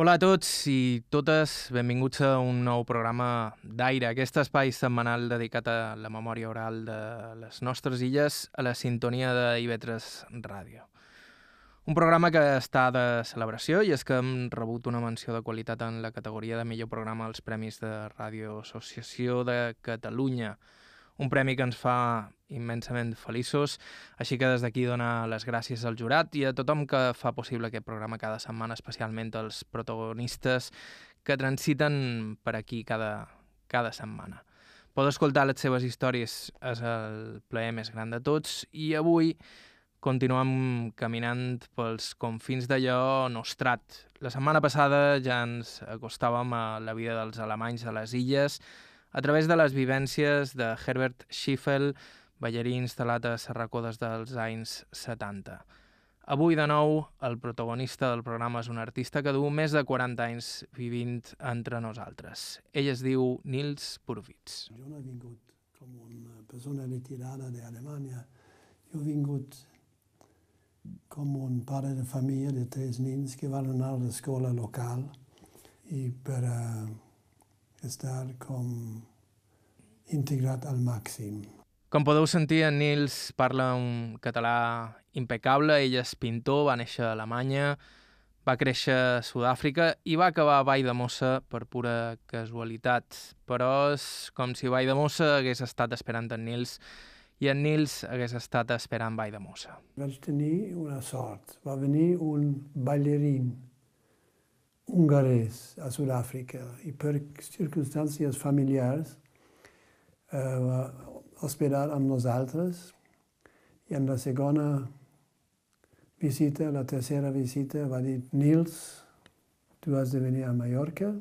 Hola a tots i totes, benvinguts a un nou programa d'Aire, aquest espai setmanal dedicat a la memòria oral de les nostres illes a la sintonia de IB3 Ràdio. Un programa que està de celebració i és que hem rebut una menció de qualitat en la categoria de millor programa als Premis de Ràdio Associació de Catalunya, un premi que ens fa immensament feliços, així que des d'aquí donar les gràcies al jurat i a tothom que fa possible aquest programa cada setmana, especialment els protagonistes que transiten per aquí cada, cada setmana. Poder escoltar les seves històries és el plaer més gran de tots i avui continuem caminant pels confins d'allò nostrat. La setmana passada ja ens acostàvem a la vida dels alemanys de les illes, a través de les vivències de Herbert Schiffel, ballarí instal·lat a Serracó des dels anys 70. Avui, de nou, el protagonista del programa és un artista que du més de 40 anys vivint entre nosaltres. Ell es diu Nils Purwitz. Jo no he vingut com una persona retirada d'Alemanya. Jo he vingut com un pare de família de tres nens que van anar a l'escola local i per uh, estar com integrat al màxim. Com podeu sentir, en Nils parla un català impecable, ell és pintor, va néixer a Alemanya, va créixer a Sud-àfrica i va acabar a Vall de Mossa per pura casualitat. Però és com si Vall de Mossa hagués estat esperant en Nils i en Nils hagués estat esperant Vall de Mossa. Vaig tenir una sort. Va venir un ballerín hongarès a Sud-àfrica i per circumstàncies familiars eh, va hospedar amb nosaltres. I en la segona visita, la tercera visita, va dir Nils, tu has de venir a Mallorca.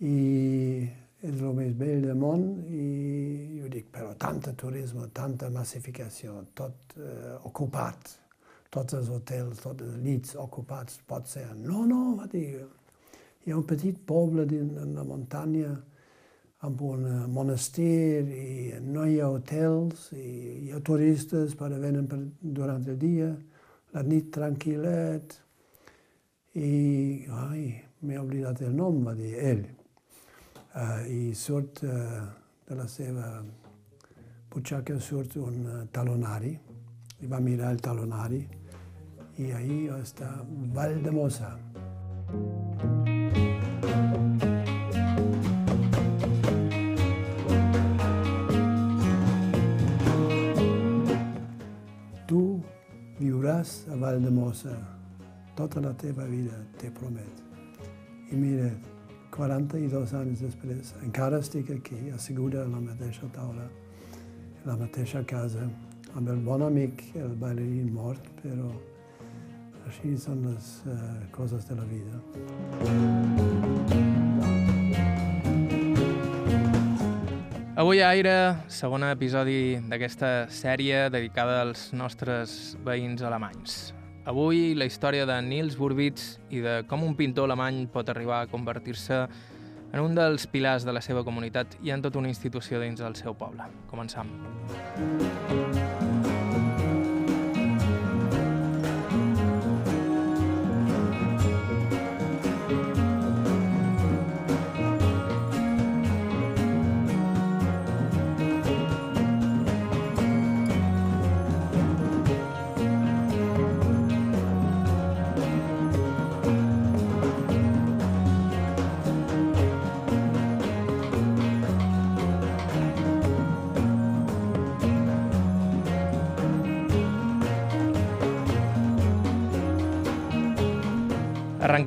I és el més bell del món i jo dic, però tanta turisme, tanta massificació, tot eh, ocupat. Tots els hotels, tots els llits ocupats, pot ser. No, no, va dir, hi ha un petit poble en la muntanya amb un monestir i no hi ha hotels i hi ha turistes per venen per, durant el dia, la nit tranquil·let i, ai, m'he oblidat el nom, va dir ell. Uh, I surt uh, de la seva butxaca surt un uh, talonari i va mirar el talonari i ahí està Valdemosa. Tu viuràs a Valdemosa tota la teva vida, te promet. I mira, 42 anys després, encara estic aquí, asseguda a la mateixa taula, a la mateixa casa, amb el bon amic, el ballerí mort, però així són les uh, coses de la vida. Avui a Aire, segon episodi d'aquesta sèrie dedicada als nostres veïns alemanys. Avui la història de Nils Burbitz i de com un pintor alemany pot arribar a convertir-se en un dels pilars de la seva comunitat i en tota una institució dins del seu poble. Començam.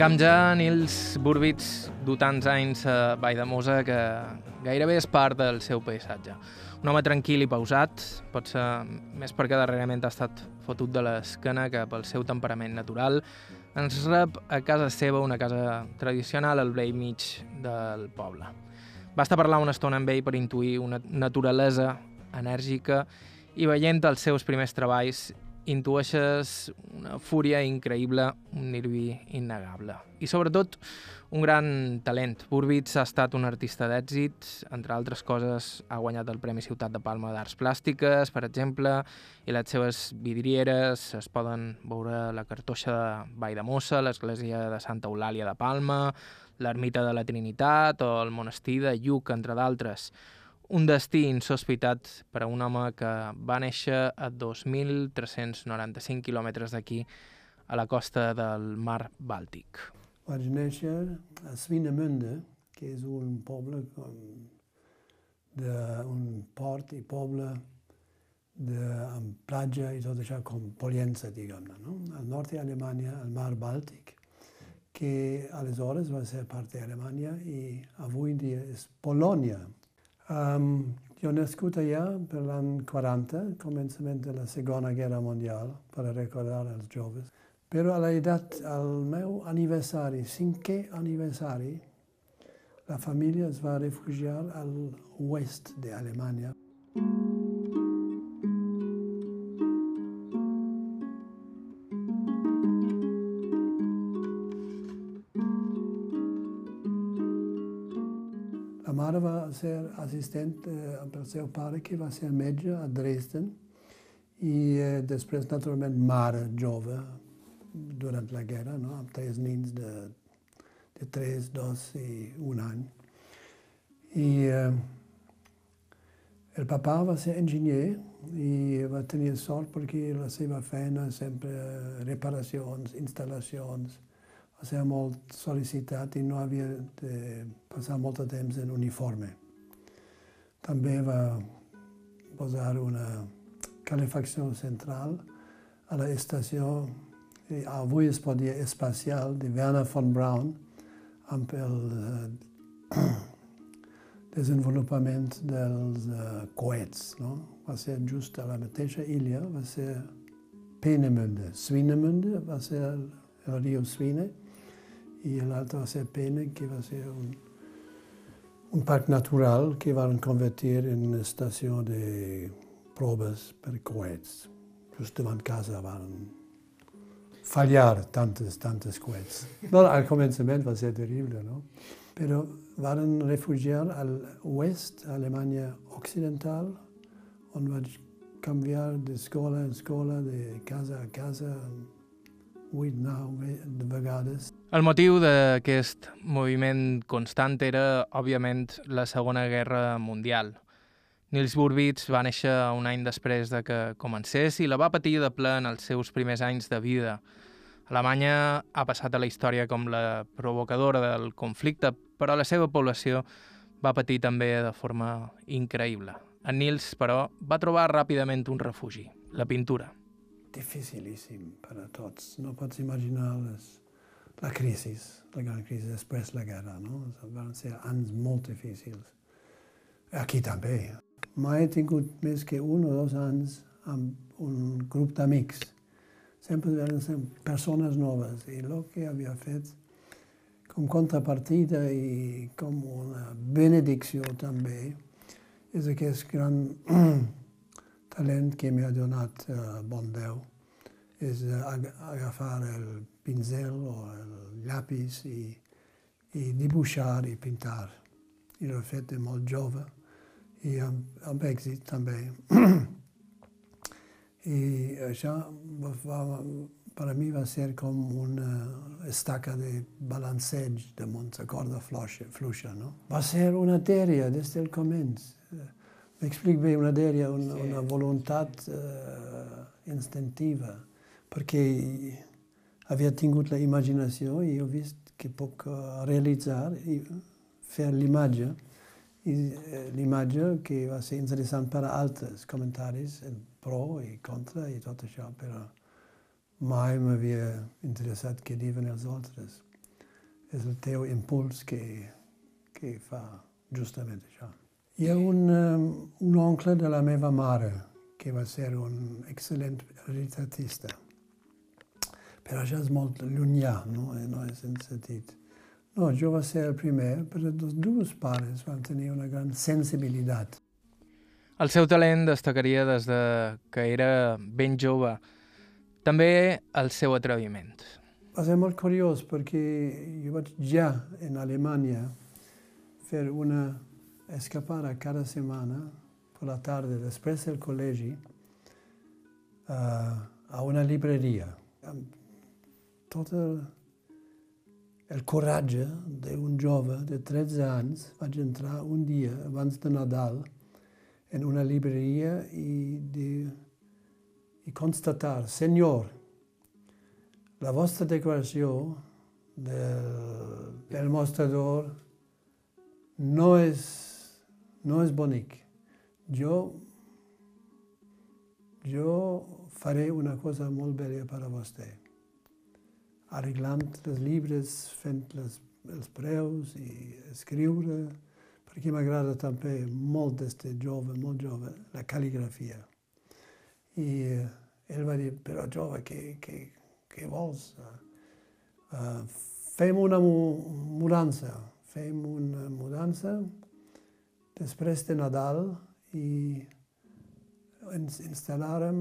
Arrencam ja Nils Burbitz du tants anys a Valldemosa que gairebé és part del seu paisatge. Un home tranquil i pausat, pot ser més perquè darrerament ha estat fotut de l'esquena que pel seu temperament natural ens rep a casa seva, una casa tradicional al vell mig del poble. Basta parlar una estona amb ell per intuir una naturalesa enèrgica i veient els seus primers treballs intueixes una fúria increïble, un nervi innegable. I sobretot, un gran talent. Burbits ha estat un artista d'èxit, entre altres coses ha guanyat el Premi Ciutat de Palma d'Arts Plàstiques, per exemple, i les seves vidrieres es poden veure la cartoixa de Vall de Mossa, l'església de Santa Eulàlia de Palma, l'ermita de la Trinitat o el monestir de Lluc, entre d'altres un destí insospitat per a un home que va néixer a 2.395 quilòmetres d'aquí, a la costa del mar Bàltic. Vaig néixer a Svinemunde, que és un poble com de, un port i poble de, amb platja i tot això com Polienza, diguem-ne, no? al nord d'Alemanya, al mar Bàltic, que aleshores va ser part d'Alemanya i avui dia és Polònia. Um, jo nascut allà per l'any 40, començament de la Segona Guerra Mundial, per recordar els joves. Però a l'edat, al meu aniversari, cinquè aniversari, la família es va refugiar a l'oest d'Alemanya. Ser assistent eh, amb el seu pare, que va ser metge a Dresden, i eh, després, naturalment, mare jove durant la guerra, no? amb tres nins de, de 3, 2 i un any. I eh, el papà va ser enginyer i va tenir sort perquè la seva feina sempre reparacions, instal·lacions, va ser molt sol·licitat i no havia de passar molt de temps en uniforme. També va posar una calefacció central a l'estació, avui es pot dir espacial, de Werner von Braun, amb el uh, desenvolupament dels uh, coets. No? Va ser just a la mateixa illa, va ser Peenemünde. Swinemünde va ser el riu Swine i l'altre va ser Pene, que va ser un, un parc natural que van convertir en estació de proves per coets. Just davant casa van fallar tantes, tantes coets. No, al començament va ser terrible, no? Però van refugiar a l'oest, a Alemanya Occidental, on vaig canviar d'escola en escola, de casa a casa, 8-9 vegades. El motiu d'aquest moviment constant era, òbviament, la Segona Guerra Mundial. Nils Burbits va néixer un any després de que comencés i la va patir de ple en els seus primers anys de vida. Alemanya ha passat a la història com la provocadora del conflicte, però la seva població va patir també de forma increïble. En Nils, però, va trobar ràpidament un refugi, la pintura dificilíssim per a tots. No pots imaginar les, la crisi, la gran crisi després la guerra, no? Van ser anys molt difícils. Aquí també. Mai he tingut més que un o dos anys amb un grup d'amics. Sempre ser persones noves i el que havia fet com contrapartida i com una benedicció també és aquest gran talent que m'ha donat uh, bon Déu és agafar el pincel o el llapis i, i dibuixar i pintar. I l'he fet de molt jove i amb, amb èxit també. I això va, per a mi va ser com una estaca de balanceig de la corda fluixa, fluixa no? Va ser una tèria des del començ. M'explic bé, una dèria, una, sí. una voluntat uh, instintiva, perquè havia tingut la imaginació i he vist que puc uh, realitzar i fer l'imatge, i uh, l'imatge que va ser interessant per a altres comentaris, en pro i contra i tot això, però mai m'havia interessat què diuen els altres. És el teu impuls que, que fa justament això. Hi ha un, un oncle de la meva mare que va ser un excel·lent retratista. Però això és molt llunyà, no, no és en sentit. No, jo va ser el primer, però els dos pares van tenir una gran sensibilitat. El seu talent destacaria des de que era ben jove. També el seu atreviment. Va ser molt curiós perquè jo vaig ja en Alemanya fer una escapada cada setmana per la tarda, després del col·legi, uh, a una llibreria. Amb tot el, el coratge d'un jove de 13 anys vaig entrar un dia abans de Nadal en una llibreria i, de, i constatar, senyor, la vostra declaració del, del mostrador no és, no és bonic. Jo, jo faré una cosa molt bella per a vostè arreglant els llibres, fent les, els preus i escriure, perquè m'agrada també molt des de jove, molt jove, la cal·ligrafia. I eh, ell va dir, però jove, què, què, què vols? Uh, fem una mudança, fem una mudança després de Nadal i ens instal·larem,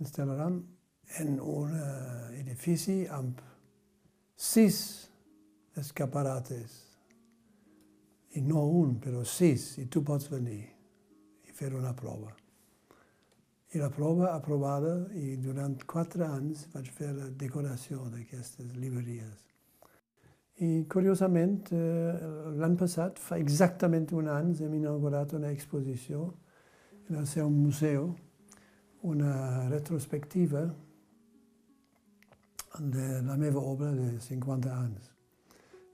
instal·larem en un uh, edifici amb sis escaparates. I no un, però sis, i tu pots venir i fer una prova. I la prova aprovada i durant quatre anys vaig fer la decoració d'aquestes llibreries. I curiosament, eh, l'any passat, fa exactament un any, hem inaugurat una exposició en el seu museu, una retrospectiva de la meva obra de 50 anys.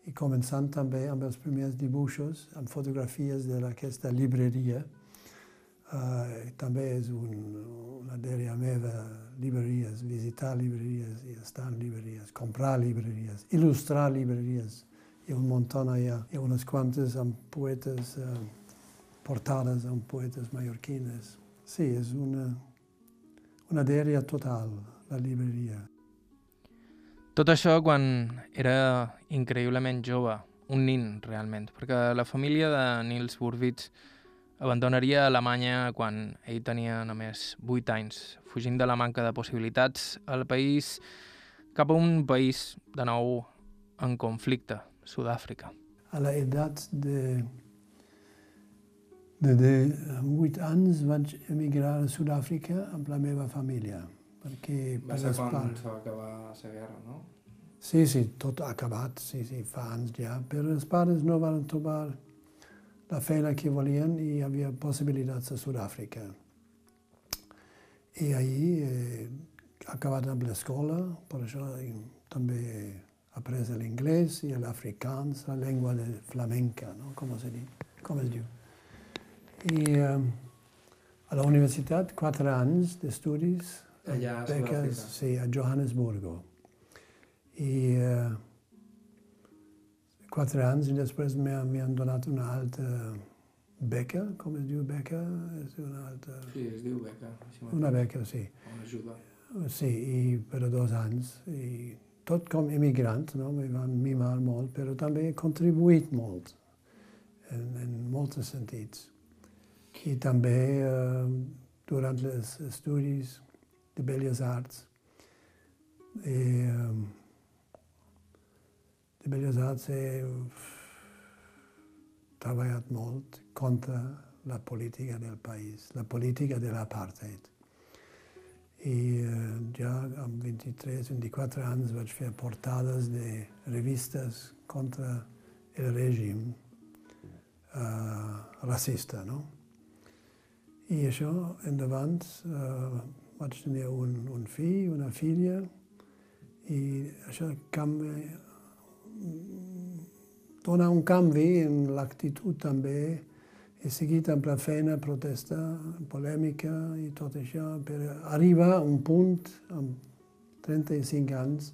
I començant també amb els primers dibuixos, amb fotografies d'aquesta llibreria. Uh, també és un, una dèria meva, llibreries, visitar llibreries i estar en llibreries, comprar llibreries, il·lustrar llibreries. Hi ha un munt allà, hi ha unes quantes amb poetes, uh, portades amb poetes mallorquines. Sí, és una, una dèria total, la llibreria. Tot això quan era increïblement jove, un nin realment, perquè la família de Nils Burwitz abandonaria Alemanya quan ell tenia només 8 anys, fugint de la manca de possibilitats al país cap a un país de nou en conflicte, Sud-àfrica. A l'edat de, de, de 8 anys vaig emigrar a Sud-àfrica amb la meva família perquè Va ser quan se va acabar la guerra, no? Sí, sí, tot ha acabat, sí, sí, fa anys ja, però els pares no van trobar la feina que volien i hi havia possibilitats a Sud-àfrica. I ahir eh, acabat amb l'escola, per això també he après l'inglès i l'africans, la llengua de flamenca, no? com, es diu, com es diu. I eh, a la universitat, quatre anys d'estudis, Allà a Sud-àfrica. Sí, a Johannesburgo. I eh, quatre anys i després m'han donat una altra beca, com es diu beca? És una altra... Sí, es diu beca. Una beca, sí. Una ajuda. Sí, i per dos anys. I tot com immigrant, no? me van mimar molt, però també he contribuït molt en, en molts sentits. I també eh, durant els estudis de Belles. I, um, de Belles Arts he treballat molt contra la política del país, la política de l'apartheid. I uh, ja amb 23, 24 anys vaig fer portades de revistes contra el règim uh, racista, no? I això, endavant, uh, vaig tenir un, un fill, una filla, i això canvi, dona un canvi en l'actitud també. He seguit amb la feina, protesta, polèmica i tot això, per arribar a un punt, amb 35 anys,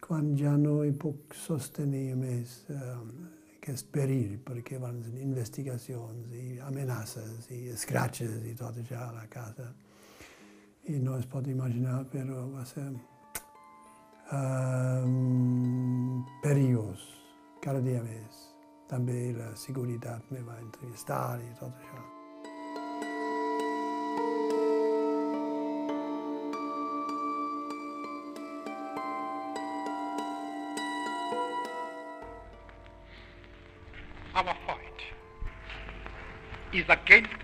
quan ja no hi puc sostenir més eh, aquest perill, perquè van investigacions i amenaces i escratxes i tot això a la casa e nós podemos imaginar, pero vai ser um, perigoso, cada dia mais. Também a segurança me vai entrevistar e tudo isso. Our fight is against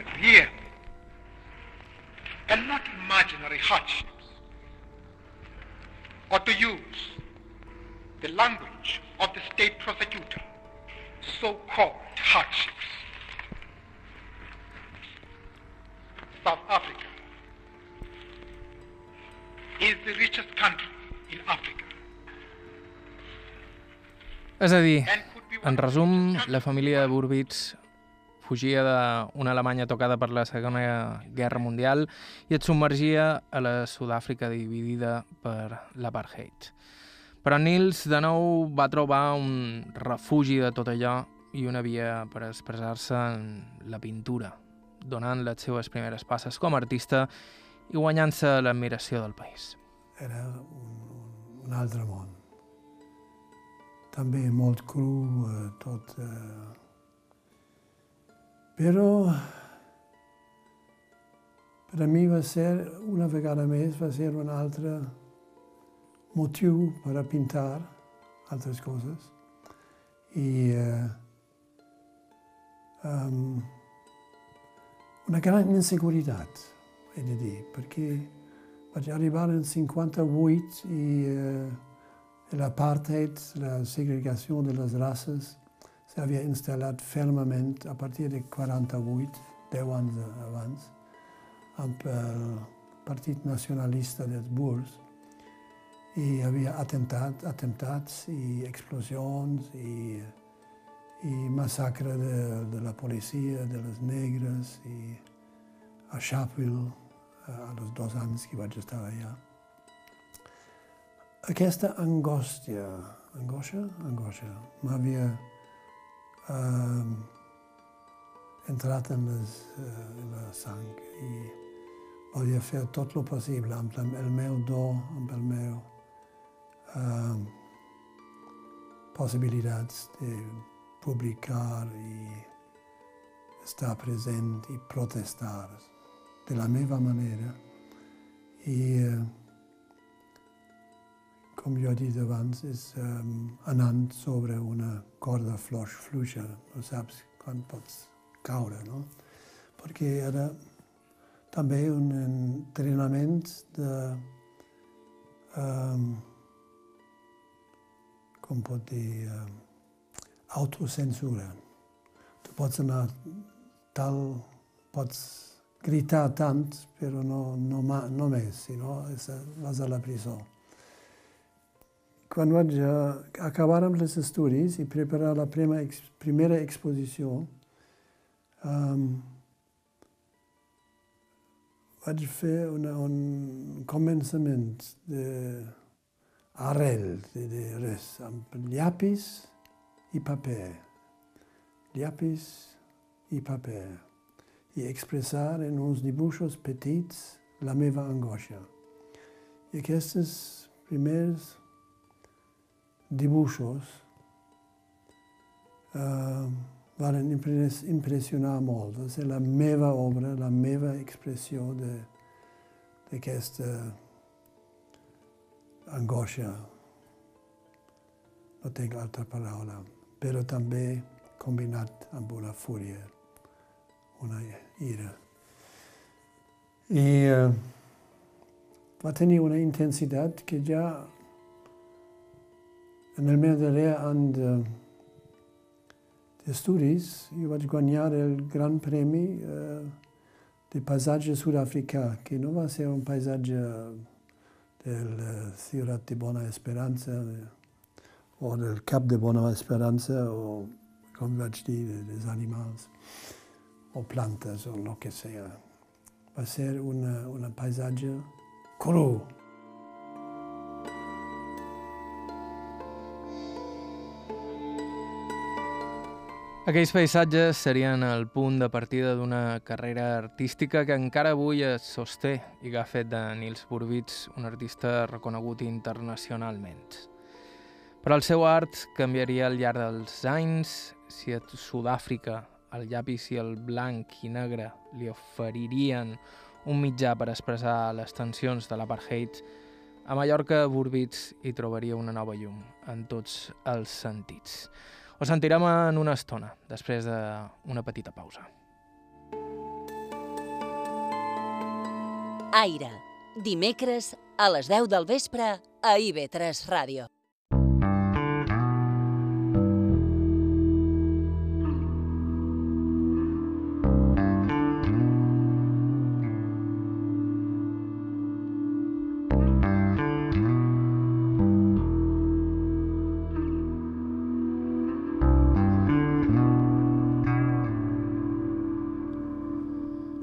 hardships, or to use the language of the state prosecutor, so-called hardships. South Africa is the richest country in Africa. És a dir, and could be one en resum, la família de Burbits fugia d'una Alemanya tocada per la Segona Guerra Mundial i et submergia a la Sud-àfrica dividida per l'apartheid. Però Nils de nou va trobar un refugi de tot allò i una via per expressar-se en la pintura, donant les seues primeres passes com a artista i guanyant-se l'admiració del país. Era un, un altre món. També molt cru, eh, tot... Eh... Però per a mi va ser, una vegada més, va ser un altre motiu per a pintar altres coses. I eh, um, una gran inseguretat, he de dir, perquè vaig arribar en 58 i eh, l'apartheid, la segregació de les races, s'havia instal·lat fermament a partir de 48, 10 anys abans, amb el Partit Nacionalista dels Boers. I hi havia atemptat, atemptats i explosions i, i massacre de, de la policia, de les negres, i a Sharpeville, a los dos anys que vaig estar allà. Aquesta angòstia, angoixa? Angoixa, m'havia eh, entrat en, les, eh, en la sang i volia fer tot el possible amb el meu do, amb el meu eh, possibilitats de publicar i estar present i protestar de la meva manera. I, eh, com jo he dit abans, és um, anant sobre una corda floix, fluixa, no saps quan pots caure, no? Perquè era també un entrenament de... Um, com pot dir... Um, autocensura. Tu pots anar tal... Pots gritar tant, però no, no, no més, sinó vas a la presó quan vaig acabar amb els estudis i preparar la prima, primera exposició, um, vaig fer una, un començament de arrel, de, de res, amb llapis i paper. Llapis i paper. I expressar en uns dibuixos petits la meva angoixa. I aquests primers dibuixos eh, van impressionar molt. És la meva obra, la meva expressió d'aquesta angoixa. No tinc altra paraula, però també combinat amb una fúria, una ira. I eh, va tenir una intensitat que ja en el meu darrer any d'estudis, jo vaig guanyar el gran premi eh, de paisatge sud-africà, que no va ser un paisatge del Ciutat de Bona Esperança o del Cap de Bona Esperança o, com vaig dir, dels animals o plantes o el que sigui. Va ser un paisatge cru, Aquells paisatges serien el punt de partida d'una carrera artística que encara avui es sosté i que ha fet de Nils Burbits un artista reconegut internacionalment. Però el seu art canviaria al llarg dels anys si a Sud-àfrica el llapis i el blanc i negre li oferirien un mitjà per expressar les tensions de l'apartheid, a Mallorca Burbits hi trobaria una nova llum en tots els sentits. Ho sentirem en una estona, després d'una petita pausa. Aire, dimecres a les 10 del vespre a IB3 Ràdio.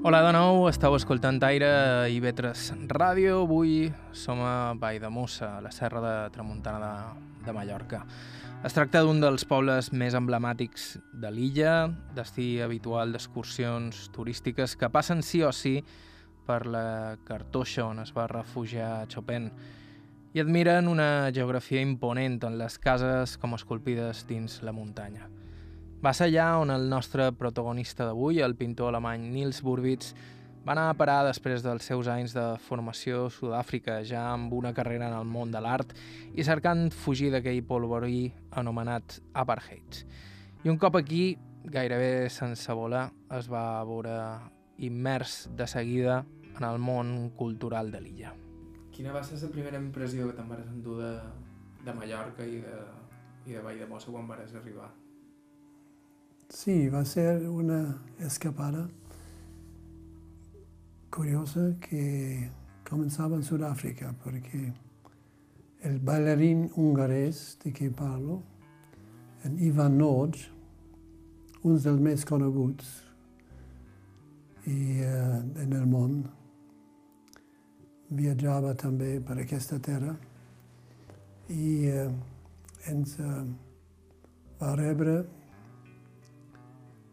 Hola de nou, estàu escoltant Aire i Vetres Ràdio. Avui som a Vall de Mossa, a la serra de Tramuntana de, de Mallorca. Es tracta d'un dels pobles més emblemàtics de l'illa, destí habitual d'excursions turístiques que passen sí o sí per la cartoixa on es va refugiar Chopin i admiren una geografia imponent en les cases com esculpides dins la muntanya. Va ser allà on el nostre protagonista d'avui, el pintor alemany Nils Burbitz, va anar a parar després dels seus anys de formació a Sud-àfrica, ja amb una carrera en el món de l'art i cercant fugir d'aquell polvorí anomenat apartheid. I un cop aquí, gairebé sense voler, es va veure immers de seguida en el món cultural de l'illa. Quina va ser la primera impressió que te'n vas endur de, de Mallorca i de, i de Vall de Mossa quan vas arribar? Sí, va ser una escapada curiosa que comenzaba en Sudáfrica, porque el bailarín hongarés de que parlo, en Ivan Nord, un dels més coneguts i, uh, en el món, viatjava també per aquesta terra i uh, ens uh, va rebre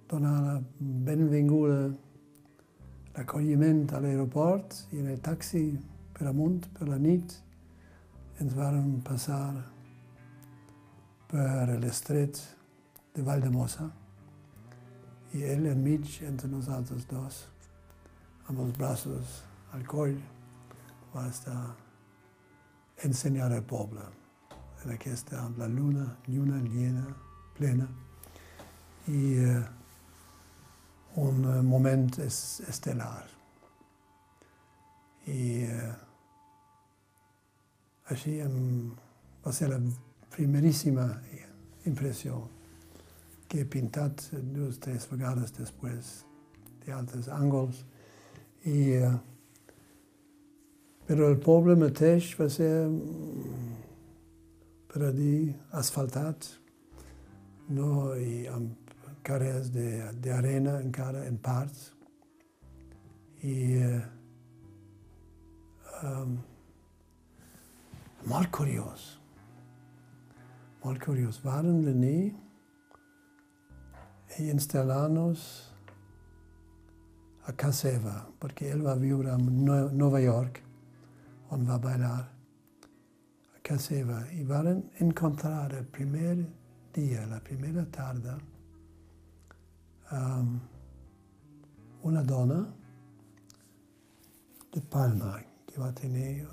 donar la benvinguda, l'acolliment a l'aeroport i en el taxi per amunt, per la nit, ens varen passar per l'estret de Vall de Mossa i ell enmig entre nosaltres dos, amb els braços al coll, va estar ensenyar al poble en aquesta, amb la lluna, lluna llena, plena, i eh, un eh, moment estel·lar. I eh, així em, va ser la primeríssima impressió que he pintat dues o tres vegades després d'altres àngols. I, eh, però el poble mateix va ser, per a dir, asfaltat, no? I amb carrers d'arena encara en parts. I eh, um, molt curiós, molt curiós. Varen venir i instal·lar-nos a casa seva, perquè ell va viure a Nova York, on va ballar a casa seva, i varen encontrar el primer dia, la primera tarda, um, una dona de Palma que va tenir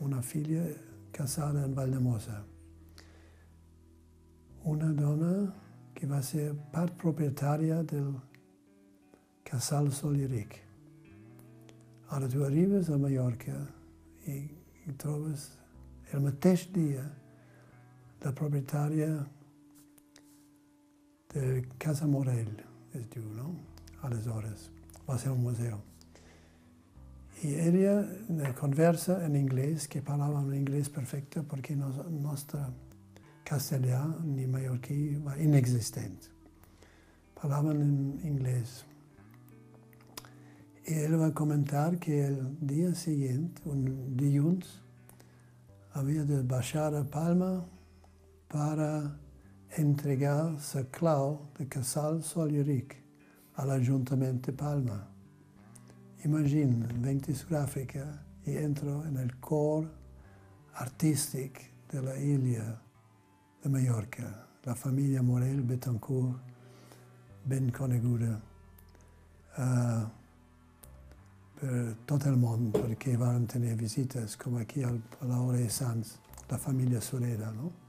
una filla casada en Valdemosa. Una dona que va ser part propietària del Casal Soliric. Ara tu arribes a Mallorca i, i trobes el mateix dia la propietària Casa Morell, es diu, no? Aleshores, va ser un museu. I ella conversa en anglès, que parlava en anglès perfecte perquè el nostre castellà ni mallorquí va inexistent. Parlaven en anglès. I ell va comentar que el dia següent, un dilluns, havia de baixar a Palma para entregar sa clau de Casal Soliric a l'Ajuntament de Palma. Imagina, venc de Sud-àfrica i entro en el cor artístic de la illa de Mallorca, la família Morel Betancourt, ben coneguda uh, per tot el món, perquè van tenir visites, com aquí a l'Hora de Sants, la família Sureda, no?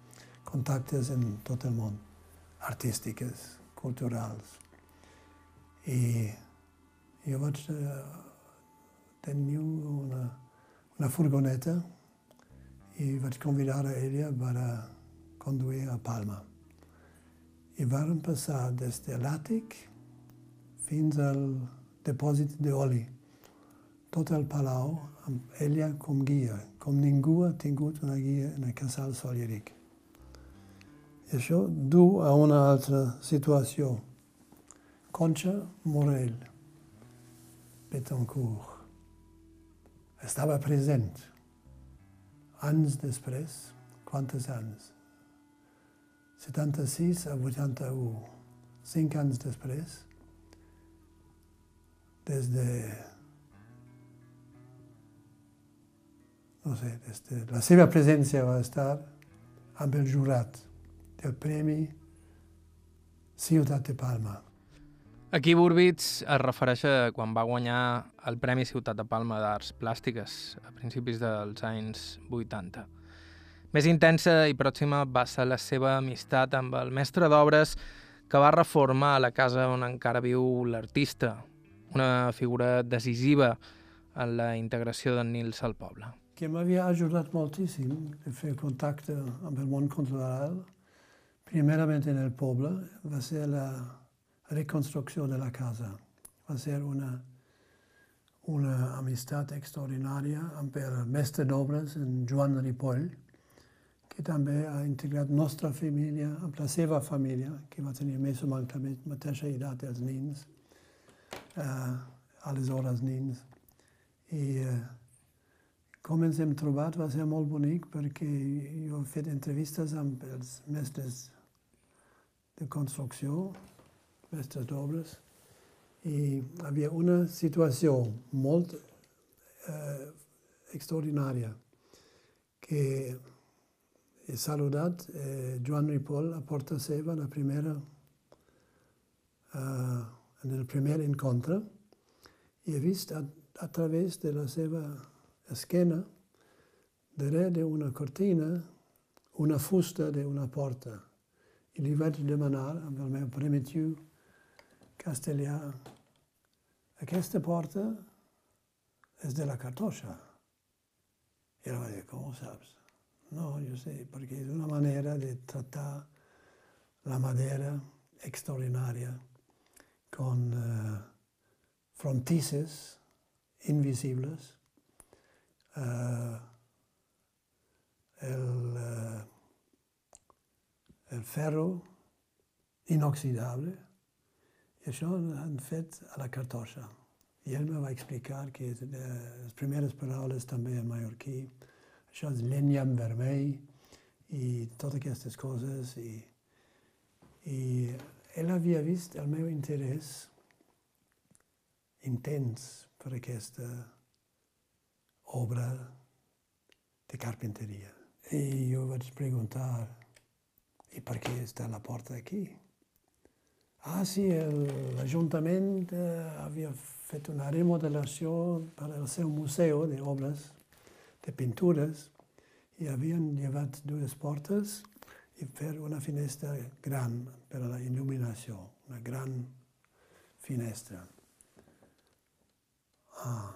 Contactes en tot el món. artístiques, culturals. I jo vaig uh, tenir una, una furgoneta i vaig convidar a ella per a conduir a Palma. I vam passar des de l'àtic fins al depòsit d'oli. Tot el palau amb ella com guia, com ningú ha tingut una guia en el casal Solleric. I això du a una altra situació. Concha Morell, Betancourt, estava present. Anys després, quantes anys? 76 a 81, cinc anys després, des de, no sé, des de la seva presència va estar amb el jurat Premi Ciutat de Palma. Aquí Burbits es refereix a quan va guanyar el Premi Ciutat de Palma d'Arts Plàstiques a principis dels anys 80. Més intensa i pròxima va ser la seva amistat amb el mestre d'obres que va reformar la casa on encara viu l'artista, una figura decisiva en la integració d'en Nils al poble. Que m'havia ajudat moltíssim a fer contacte amb el món cultural, primerament en el poble, va ser la reconstrucció de la casa. Va ser una, una amistat extraordinària amb el mestre d'obres, en Joan Ripoll, que també ha integrat nostra família amb la seva família, que va tenir més o menys la mateixa edat dels nins, eh, aleshores nins. I eh, com ens hem trobat va ser molt bonic perquè jo he fet entrevistes amb els mestres de construcció, mestres d'obres, i hi havia una situació molt eh, extraordinària que he saludat eh, Joan Ripoll a porta seva, la primera, eh, en el primer encontre, i he vist a, a través de la seva esquena, darrere d'una cortina, una fusta d'una porta. I li vaig demanar, amb el meu primitiu castellà, aquesta porta és de la cartoixa. I ella va dir, com ho saps? No, jo sé, perquè és una manera de tractar la madera extraordinària con eh, frontices invisibles, eh, el, eh, ferro inoxidable, i això han fet a la cartoixa. I ell me va explicar que eh, les primeres paraules també en mallorquí, això és llenya en vermell i totes aquestes coses. I, i ell havia vist el meu interès intens per aquesta obra de carpinteria. I jo vaig preguntar, i per què està la porta aquí? Ah, sí, l'Ajuntament eh, havia fet una remodelació per al seu museu d'obres, de pintures, i havien llevat dues portes i fer una finestra gran per a la il·luminació, una gran finestra. Ah,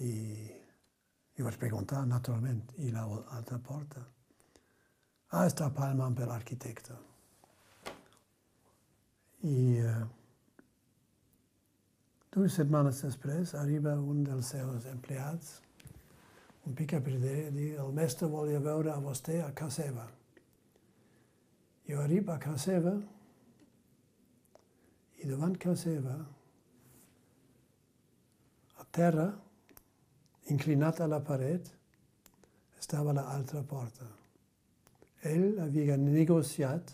i jo vaig preguntar, naturalment, i l'altra porta? A Palma per l'arquitecte. I eh, dues setmanes després arriba un dels seus empleats, un picaperder, i diu, el mestre volia veure a vostè a casa seva. Jo a casa seva i davant casa seva, a terra, inclinat a la paret, estava l'altra porta. Ell havia negociat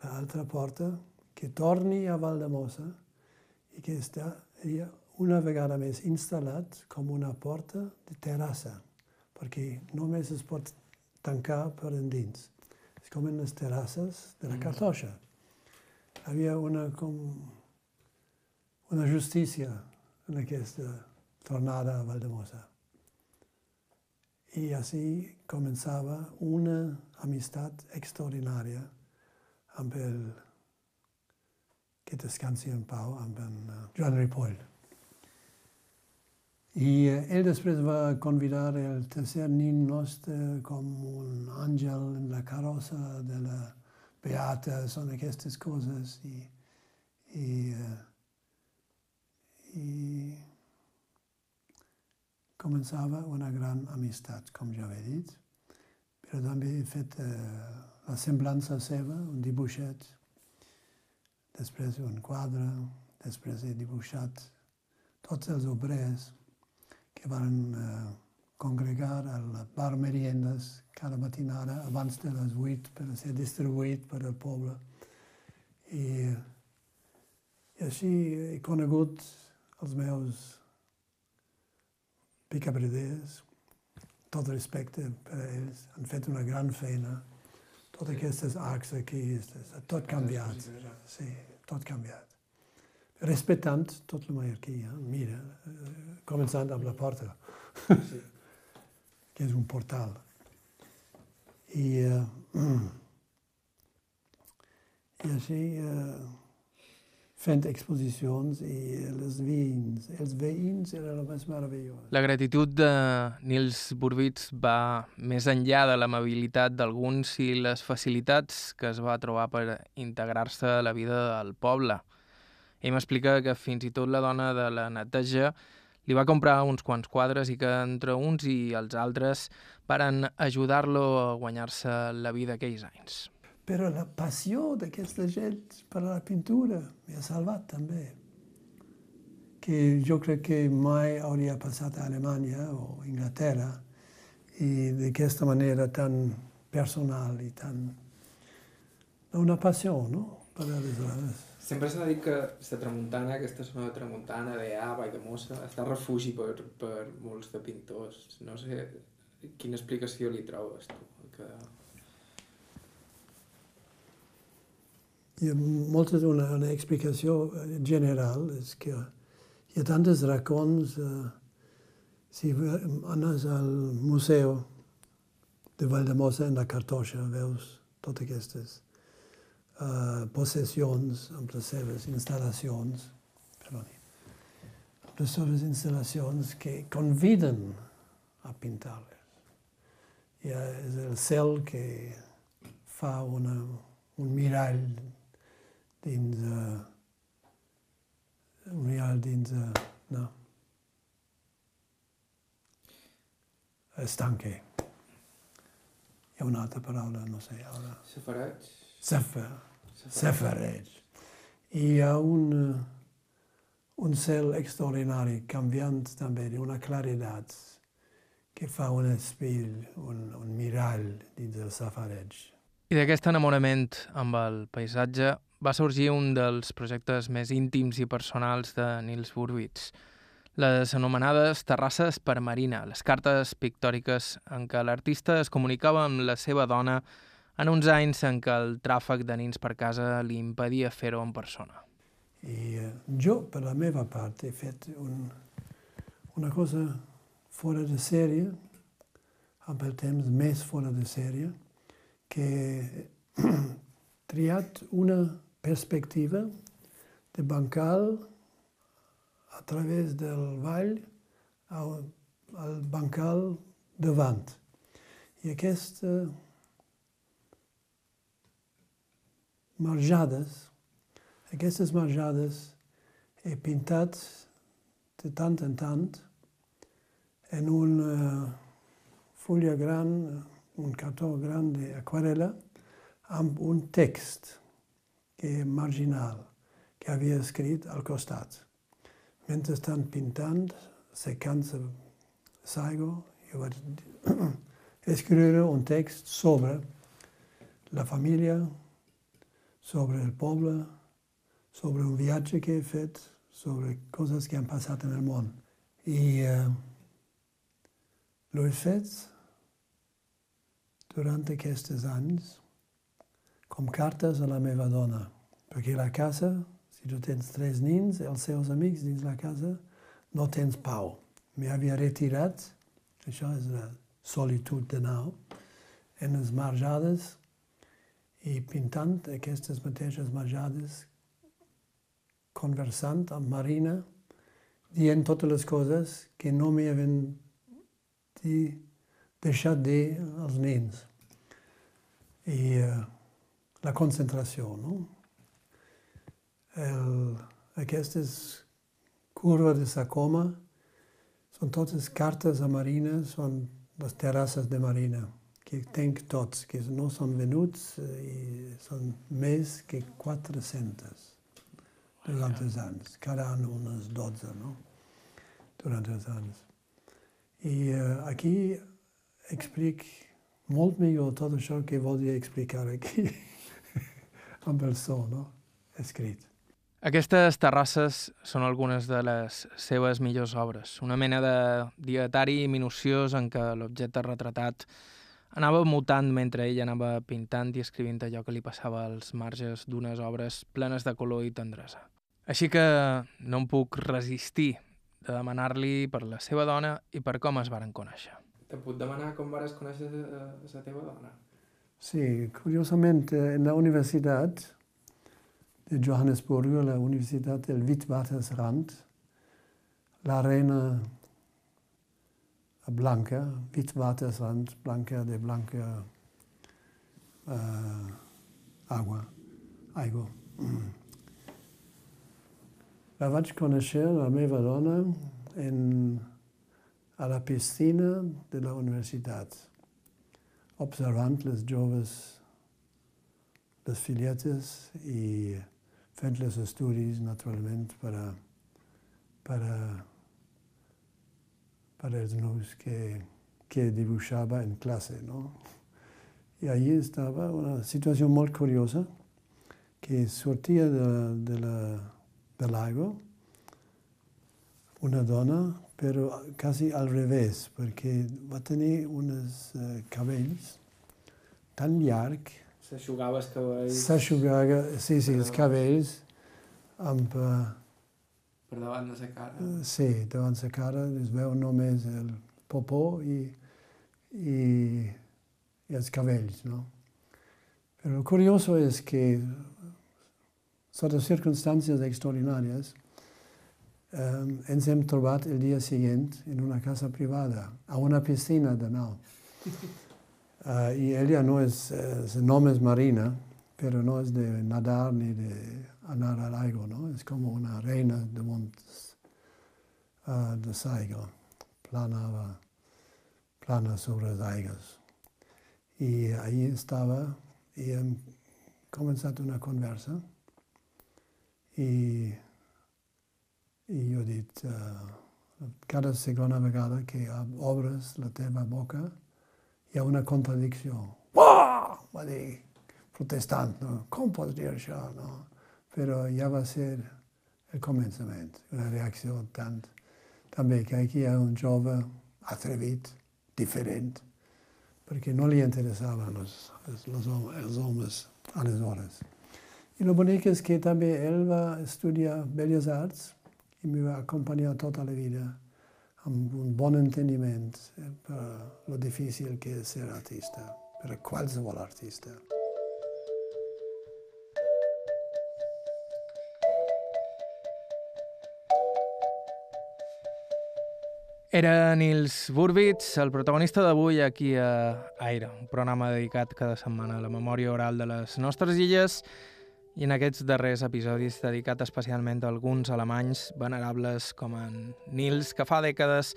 l'altra porta que torni a Valdemossa i que estaria una vegada més instal·lat com una porta de terrassa, perquè només es pot tancar per endins. És com en les terrasses de la cartoixa. Hi havia una, com, una justícia en aquesta tornada a Valdemossa. I així començava una amistat extraordinària amb el que descansi en pau, amb en uh, Joan Ripoll. I uh, ell després va convidar el tercer nin nostre com un àngel en la carrossa de la Beata, són aquestes coses. I, i, uh, i començava una gran amistat, com ja he dit, però també he fet eh, la semblança seva, un dibuixet, després un quadre, després he dibuixat tots els obrers que van eh, congregar al bar meriendes cada matinada abans de les 8 per ser distribuït per al poble. I, i així he conegut els meus picabreders, tot respecte per ells, han fet una gran feina. Totes aquestes arcs aquí, tot canviat. Sí, tot canviat. Respectant tot la monarquia. Mira, començant amb la porta, sí. que és un portal. I, uh, i així... Uh, exposicions i els veïns, els veïns era el més meravellós. La gratitud de Nils Burbits va més enllà de l'amabilitat d'alguns i les facilitats que es va trobar per integrar-se a la vida del poble. Ell m'explica que fins i tot la dona de la neteja li va comprar uns quants quadres i que entre uns i els altres varen ajudar-lo a guanyar-se la vida aquells anys. Però la passió d'aquesta gent per la pintura mi ha salvat també. Que jo crec que mai hauria passat a Alemanya o Inglaterra i d'aquesta manera tan personal i tan... una passió, no? Per aleshores. Sempre s'ha dit que la tramuntana, aquesta zona de tramuntana, de Ava i de Mossa, està refugi per, per molts de pintors. No sé quina explicació li trobes tu. Que... hi ha moltes, una, una explicació general és que hi ha tantes racons. Eh, si anes al museu de Valldemossa en la Cartoixa, veus totes aquestes uh, possessions amb les seves instal·lacions, perdoni, amb les seves instal·lacions que conviden a pintar-les. I és el cel que fa una, un mirall dins uh, real dins uh, no estanque hi ha una altra paraula no sé ara. Safareig Sefer Safareig i hi ha un un cel extraordinari canviant també d'una claredat que fa un espill, un, un mirall dins del safareig. I d'aquest enamorament amb el paisatge va sorgir un dels projectes més íntims i personals de Nils Burbits, les anomenades terrasses per Marina, les cartes pictòriques en què l'artista es comunicava amb la seva dona en uns anys en què el tràfic de nins per casa li impedia fer-ho en persona. I eh, jo, per la meva part, he fet un, una cosa fora de sèrie, amb el temps més fora de sèrie, que he triat una perspectiva de bancal a través del vall al, al bancal davant. I aquestes marjades, aquestes marjades he pintat de tant en tant en una fulla gran, un cartó gran d'aquarela amb un text que marginal que havia escrit al costat. Mentre estan pintant, secant l'aigua, jo vaig escriure un text sobre la família, sobre el poble, sobre un viatge que he fet, sobre coses que han passat en el món. I eh, l'ho he fet durant aquests anys com cartes a la meva dona, perquè la casa, si tu tens tres nins, els seus amics dins la casa, no tens pau. M'hi havia retirat, això és la solitud de nau, en les marjades, i pintant aquestes mateixes marjades, conversant amb Marina, dient totes les coses que no m'hi havien deixat dir als nens. I uh, la concentració, no? El, aquestes curves de Sacoma són totes cartes a Marina, són les terrasses de Marina, que tenc tots, que no són venuts eh, i són més que 400 durant els anys, cada any unes 12, no? Durant els anys. I uh, aquí explic molt millor tot això que volia explicar aquí amb el so, no? Escrit. Aquestes terrasses són algunes de les seves millors obres, una mena de dietari minuciós en què l'objecte retratat anava mutant mentre ell anava pintant i escrivint allò que li passava als marges d'unes obres plenes de color i tendresa. Així que no em puc resistir de demanar-li per la seva dona i per com es varen conèixer. Te puc demanar com vares conèixer la teva dona? Sí, curiosament, en la universitat de Johannesburg, la Universitat del Witwatersrand, la reina blanca, Witwatersrand, blanca de blanca uh, agua. Mm. La vaig conèixer, la meva dona, en, a la piscina de la universitat, observant les joves, les filletes i fent les estudis, naturalment, per a, per a, per als nous que, que dibuixava en classe. No? I allí estava una situació molt curiosa, que sortia de, de la, de l'aigua una dona, però quasi al revés, perquè va tenir uns uh, cabells tan llargs S'aixugava els cabells... S'aixugava, sí, sí, els cabells amb... Uh, per davant de la cara. Sí, davant la cara es veu només el popó i, i, i els cabells, no? Però el curiós és que, sota circumstàncies extraordinàries, um, ens hem trobat el dia següent en una casa privada, a una piscina de nou. Uh, y ella no es, eh, su nombre es Marina, pero no es de nadar ni de andar al agua, ¿no? Es como una reina de montes uh, de Saigo, planaba, plana sobre las aguas. Y ahí estaba y hem començat una conversa i, i jo he dit uh, cada segona vegada que obres la teva boca hi ha una contradicció. Uah! Va dir, protestant, no? com pots dir això? No? Però ja va ser el començament, una reacció tant, també que aquí hi ha un jove atrevit, diferent, perquè no li interessaven els, els, els, els homes aleshores. I el bonic és que també ell va estudiar Belles Arts i m'hi va acompanyar tota la vida amb un bon enteniment per lo difícil que és ser artista, per a qualsevol artista. Era Nils Burbits, el protagonista d'avui aquí a Aire, un programa dedicat cada setmana a la memòria oral de les nostres illes i en aquests darrers episodis dedicat especialment a alguns alemanys venerables com en Nils, que fa dècades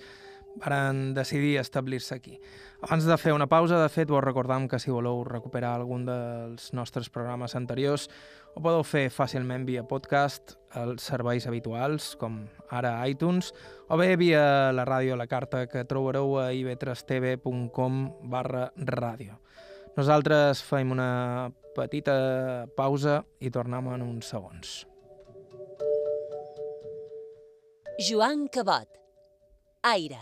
van decidir establir-se aquí. Abans de fer una pausa, de fet, vos recordam que si voleu recuperar algun dels nostres programes anteriors, ho podeu fer fàcilment via podcast als serveis habituals, com ara iTunes, o bé via la ràdio a la carta que trobareu a ib3tv.com barra ràdio. Nosaltres fem una petita pausa i tornem en uns segons. Joan Cabot. Aire.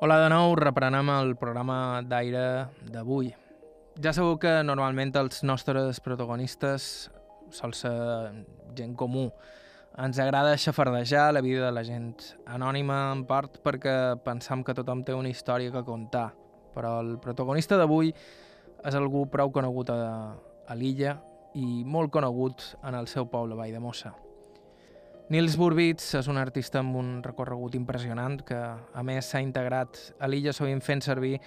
Hola de nou, reprenem el programa d'aire d'avui. Ja sabeu que normalment els nostres protagonistes sol ser gent comú. Ens agrada xafardejar la vida de la gent anònima, en part perquè pensam que tothom té una història que contar. Però el protagonista d'avui és algú prou conegut a, a l'illa i molt conegut en el seu poble, Valldemossa. Nils Burbits és un artista amb un recorregut impressionant que, a més, s'ha integrat a l'illa sovint fent servir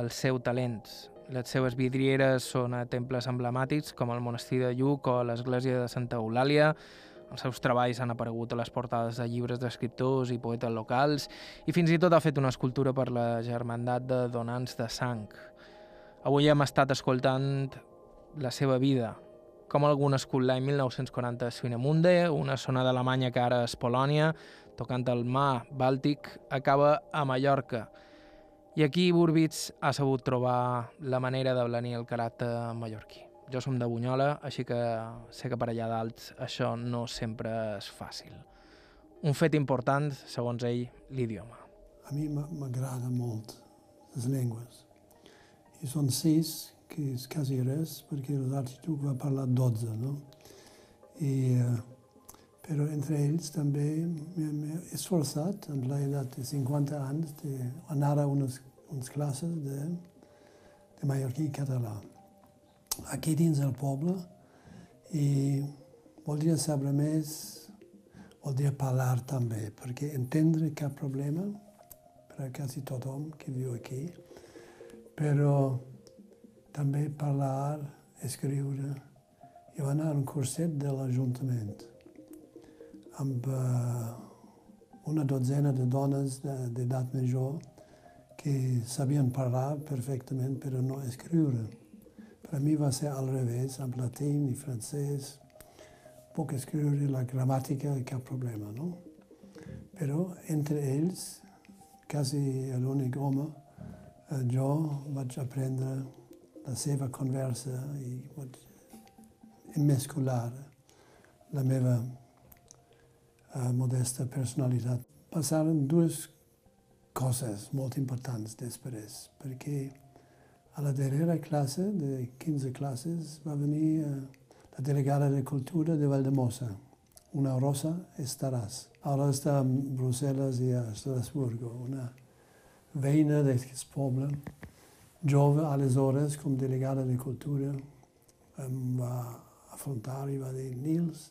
el seu talent. Les seves vidrieres són a temples emblemàtics com el monestir de Lluc o l'església de Santa Eulàlia. Els seus treballs han aparegut a les portades de llibres d'escriptors i poetes locals i fins i tot ha fet una escultura per la germandat de donants de sang. Avui hem estat escoltant la seva vida, com algun escut l'any 1940 a Swinemunde, una zona d'Alemanya que ara és Polònia, tocant el mar Bàltic, acaba a Mallorca. I aquí Burbits ha sabut trobar la manera de blanir el caràcter mallorquí. Jo som de Bunyola, així que sé que per allà dalt això no sempre és fàcil. Un fet important, segons ell, l'idioma. A mi m'agrada molt les llengües. I són sis que és quasi res, perquè l'arxiduc va parlar 12, no? I, eh, però entre ells també m'he esforçat, en l'edat de 50 anys, d'anar a unes unes classes de, de mallorquí i català. Aquí dins el poble i voldria saber més, voldria parlar també, perquè entendre cap problema per a quasi tothom que viu aquí, però també parlar, escriure. I va anar a un curset de l'Ajuntament amb uh, una dotzena de dones d'edat major que sabien parlar perfectament però no escriure. Per mi va ser al revés, en latí i francès. Puc escriure la gramàtica i cap problema, no? Però entre ells, quasi l'únic home, eh, jo vaig aprendre la seva conversa i vaig mescolar la meva uh, modesta personalitat. Passaren dues coses molt importants després, perquè a la darrera classe, de 15 classes, va venir eh, la delegada de cultura de Valdemossa, una Rosa Estaràs. Ara està a Brussel·les i a Estrasburgo, una veïna d'aquest poble, jove aleshores com delegada de cultura, em va afrontar i va dir Nils,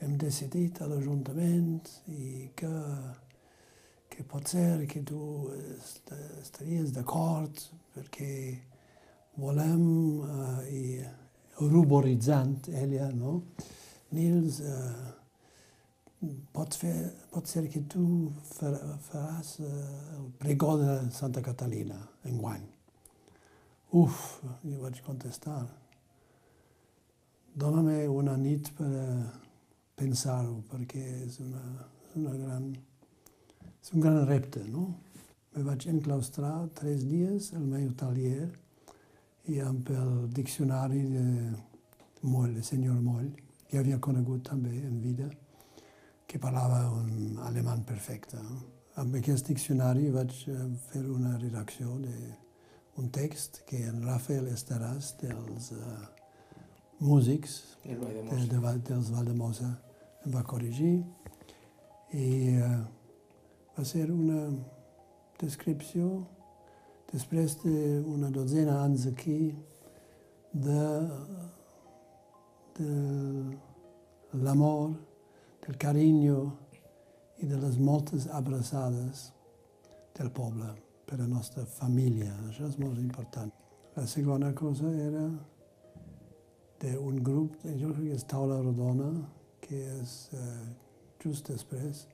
hem decidit a l'Ajuntament i que che potser che tu estaries d'acord perché volem uh, i ruboritzant ella, no? Nils, uh, pot, fer, pot ser que tu far, faràs uh, el pregó de Santa Catalina en guany. Uf, jo vaig contestar. Dóna-me una nit per pensar-ho, perquè és una, una gran és un gran repte, no? Me vaig enclaustrar tres dies al meu talier i amb el diccionari de Moll, el senyor Moll, que havia conegut també en vida, que parlava un alemany perfecte. No? Amb aquest diccionari vaig eh, fer una redacció d'un text que en Rafael Estaràs, dels uh, músics de, de, dels Valdemosa, em va corregir i uh, va ser una descripció, després d'una dotzena d'anys aquí, de, de l'amor, del carinyo i de les moltes abraçades del poble per a la nostra família. Això és molt important. La segona cosa era d'un grup, jo crec que és Taula Rodona, que és eh, just després,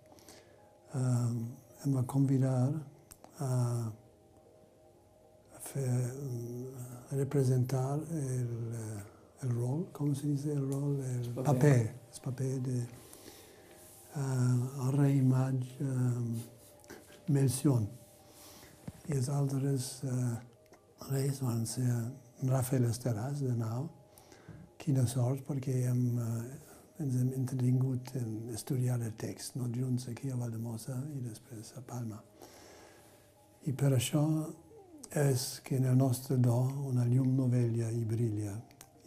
uh, em va convidar a, a fer, a representar el, el rol, com se dice el rol? El paper, paper, el paper de uh, mag uh, Melcion. I els altres uh, reis van ser Rafael Esteràs de Nau. Quina sort, perquè hem, uh, ens hem entretingut en estudiar el text, no junts aquí a Valdemosa i després a Palma. I per això és que en el nostre do una llum vella i brilla,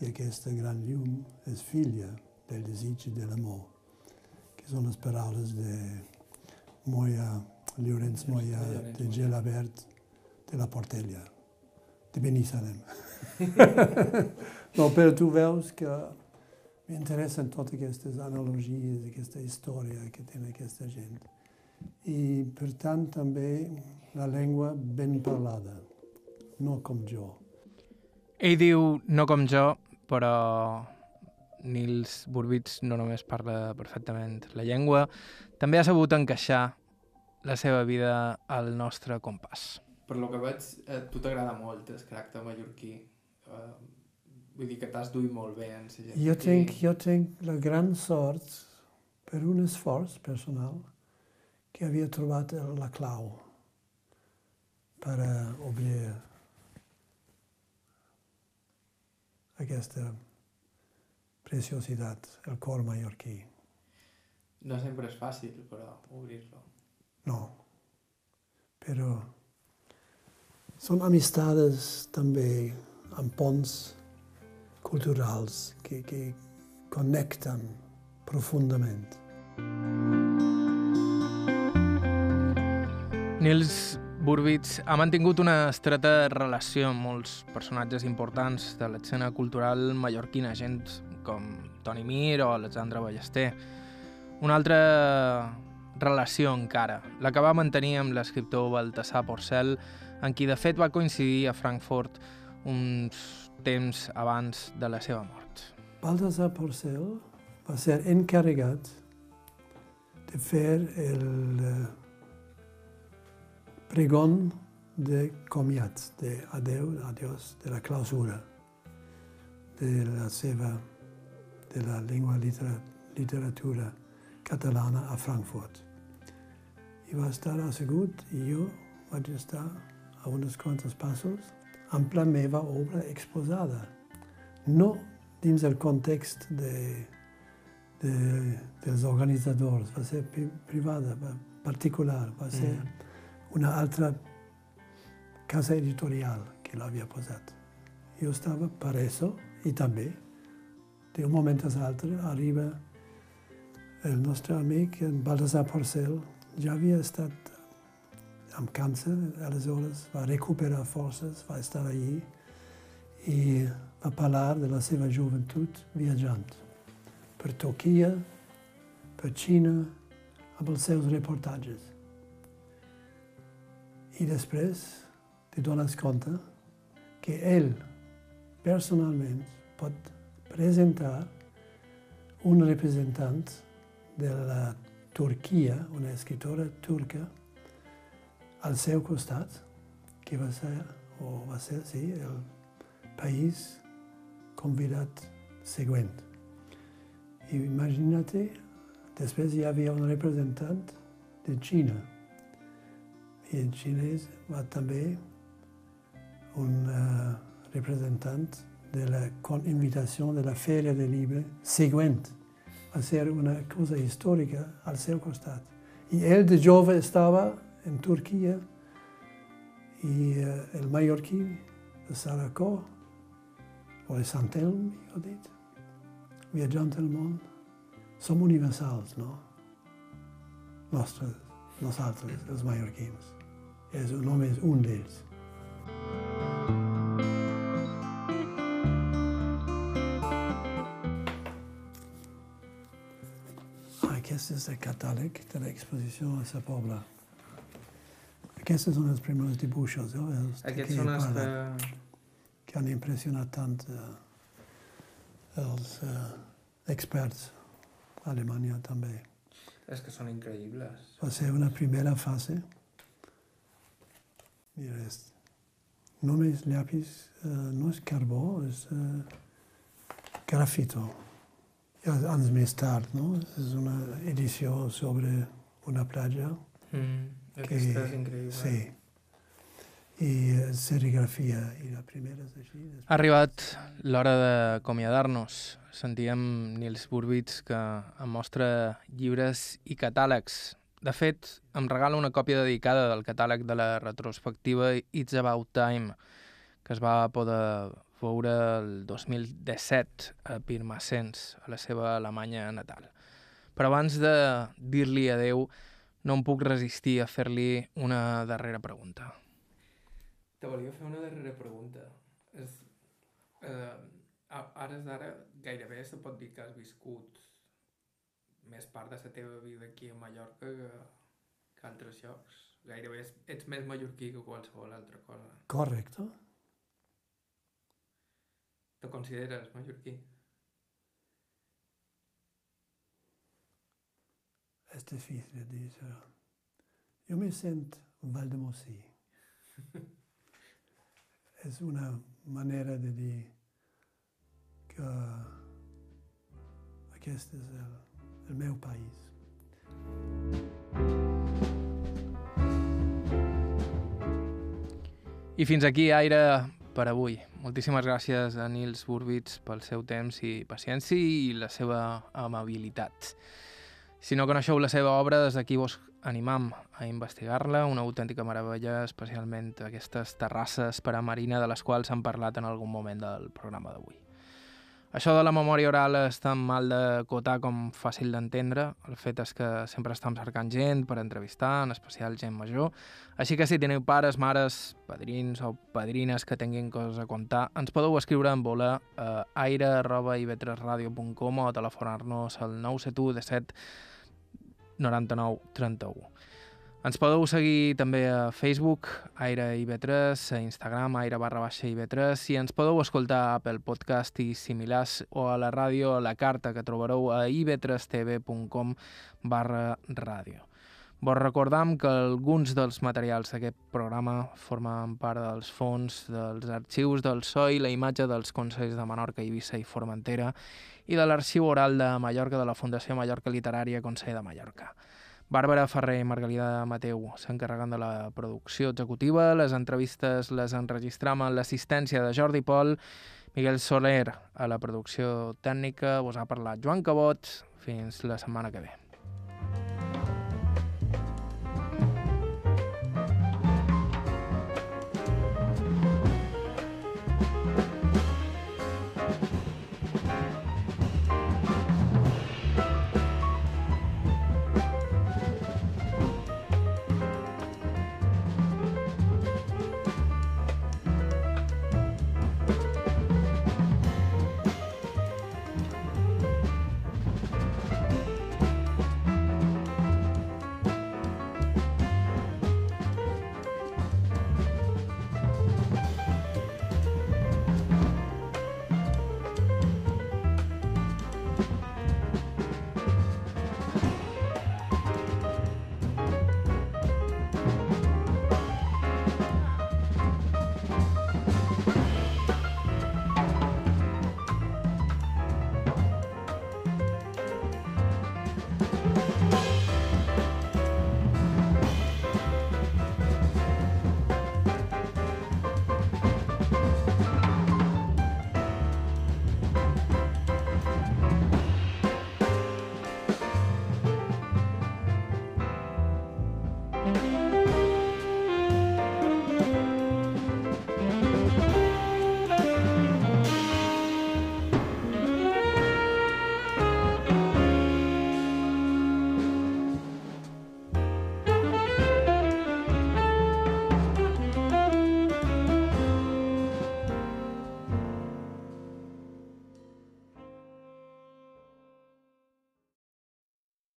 i aquesta gran llum és filla del desig de l'amor, que són les paraules de Moya, Llorenç Moya, de Gelabert, de la Portella, de Benissanem. no, però tu veus que m'interessen totes aquestes analogies, aquesta història que té aquesta gent. I, per tant, també la llengua ben parlada, no com jo. Ell diu no com jo, però Nils Burbits no només parla perfectament la llengua, també ha sabut encaixar la seva vida al nostre compàs. Per lo que veig, a tu t'agrada molt el caràcter mallorquí. Uh, vull dir que t'has duit molt bé en la gent. Jo tinc, jo tinc la gran sort, per un esforç personal, que havia trobat la clau per obrir aquesta preciositat, el cor mallorquí. No sempre és fàcil, però, obrir-lo. No, però són amistades també amb ponts culturals que, que connecten profundament. Nils Burbits ha mantingut una estreta relació amb molts personatges importants de l'escena cultural mallorquina, gent com Toni Mir o Alexandre Ballester. Una altra relació encara, la que va mantenir amb l'escriptor Baltasar Porcel, en qui de fet va coincidir a Frankfurt uns temps abans de la seva mort. Baltasar Porcel va ser encarregat de fer el pregón de comiat, de adeu, adiós, de la clausura de la seva, de la llengua literatura catalana a Frankfurt. I va estar assegut i jo vaig estar a uns quants passos amb la meva obra exposada. No dins el context de, de, dels organitzadors, va ser privada, particular, va ser mm una altra casa editorial que l'havia posat. Jo estava per això i també, d'un moment a l'altre, arriba el nostre amic, en Baltasar Porcel, ja havia estat amb càncer, aleshores va recuperar forces, va estar allí i va parlar de la seva joventut viatjant per Turquia, per Xina, amb els seus reportatges. I després te dones compte que ell personalment pot presentar un representant de la Turquia, una escritora turca, al seu costat, que va ser, o va ser, sí, el país convidat següent. I imagina't, després hi havia un representant de Xina, i en xinès va també un uh, representant de la invitació de la Fèria del Llibre següent. Va ser una cosa històrica al seu costat. I ell de jove estava en Turquia i uh, el mallorquí de Saracó o de Sant Elm, ho dit, viatjant el món, som universals, no? Nostres, nosaltres, els mallorquins és, només un d'ells. Aquest és el catàleg de l'exposició a la Pobla. Aquests són els primers dibuixos, eh? els Aquests són els que... que han impressionat tant eh, els eh, experts a Alemanya també. És que són increïbles. Va ser una primera fase Mira, és només llapis, eh, no és carbó, és eh, grafito. I anys més tard, no? És una edició sobre una platja. Mm, aquesta és increïble. Sí. I eh, serigrafia, i la primera és així. Després... Ha arribat l'hora d'acomiadar-nos. Sentíem Nils Burbits que em mostra llibres i catàlegs De fet, em regala una còpia dedicada del catàleg de la retrospectiva It's About Time, que es va poder veure el 2017 a Pirmasens, a la seva Alemanya natal. Però abans de dir-li adeu, no em puc resistir a fer-li una darrera pregunta. Te volia fer una darrera pregunta. És, eh, ara d'ara gairebé se pot dir que has viscut més part de la teva vida aquí a Mallorca que, que altres llocs. Gairebé ets més mallorquí que qualsevol altra cosa. Correcte. Te consideres mallorquí? Es difícil de dir. Jo me sento Valdemosí. és una manera de dir que aquest és el, el meu país. I fins aquí, Aire, per avui. Moltíssimes gràcies a Nils Burbits pel seu temps i paciència i la seva amabilitat. Si no coneixeu la seva obra, des d'aquí vos animam a investigar-la, una autèntica meravella, especialment aquestes terrasses per a marina de les quals hem parlat en algun moment del programa d'avui. Això de la memòria oral és tan mal de cotar com fàcil d'entendre. El fet és que sempre estem cercant gent per entrevistar, en especial gent major. Així que si teniu pares, mares, padrins o padrines que tinguin coses a contar, ens podeu escriure en bola a aire.ivetresradio.com o telefonar-nos al 971 17 99 31. Ens podeu seguir també a Facebook, Aire IB3, a Instagram, Aire barra baixa IB3, i ens podeu escoltar a Apple Podcast i similars o a la ràdio a la carta que trobareu a ib3tv.com barra ràdio. Vos recordam que alguns dels materials d'aquest programa formen part dels fons dels arxius del SOI, la imatge dels Consells de Menorca, Eivissa i Formentera i de l'arxiu oral de Mallorca de la Fundació Mallorca Literària Consell de Mallorca. Bàrbara Ferrer i Margalida Mateu s'encarreguen de la producció executiva, les entrevistes les enregistram amb l'assistència de Jordi Pol, Miguel Soler a la producció tècnica, vos ha parlat Joan Cabot, fins la setmana que ve.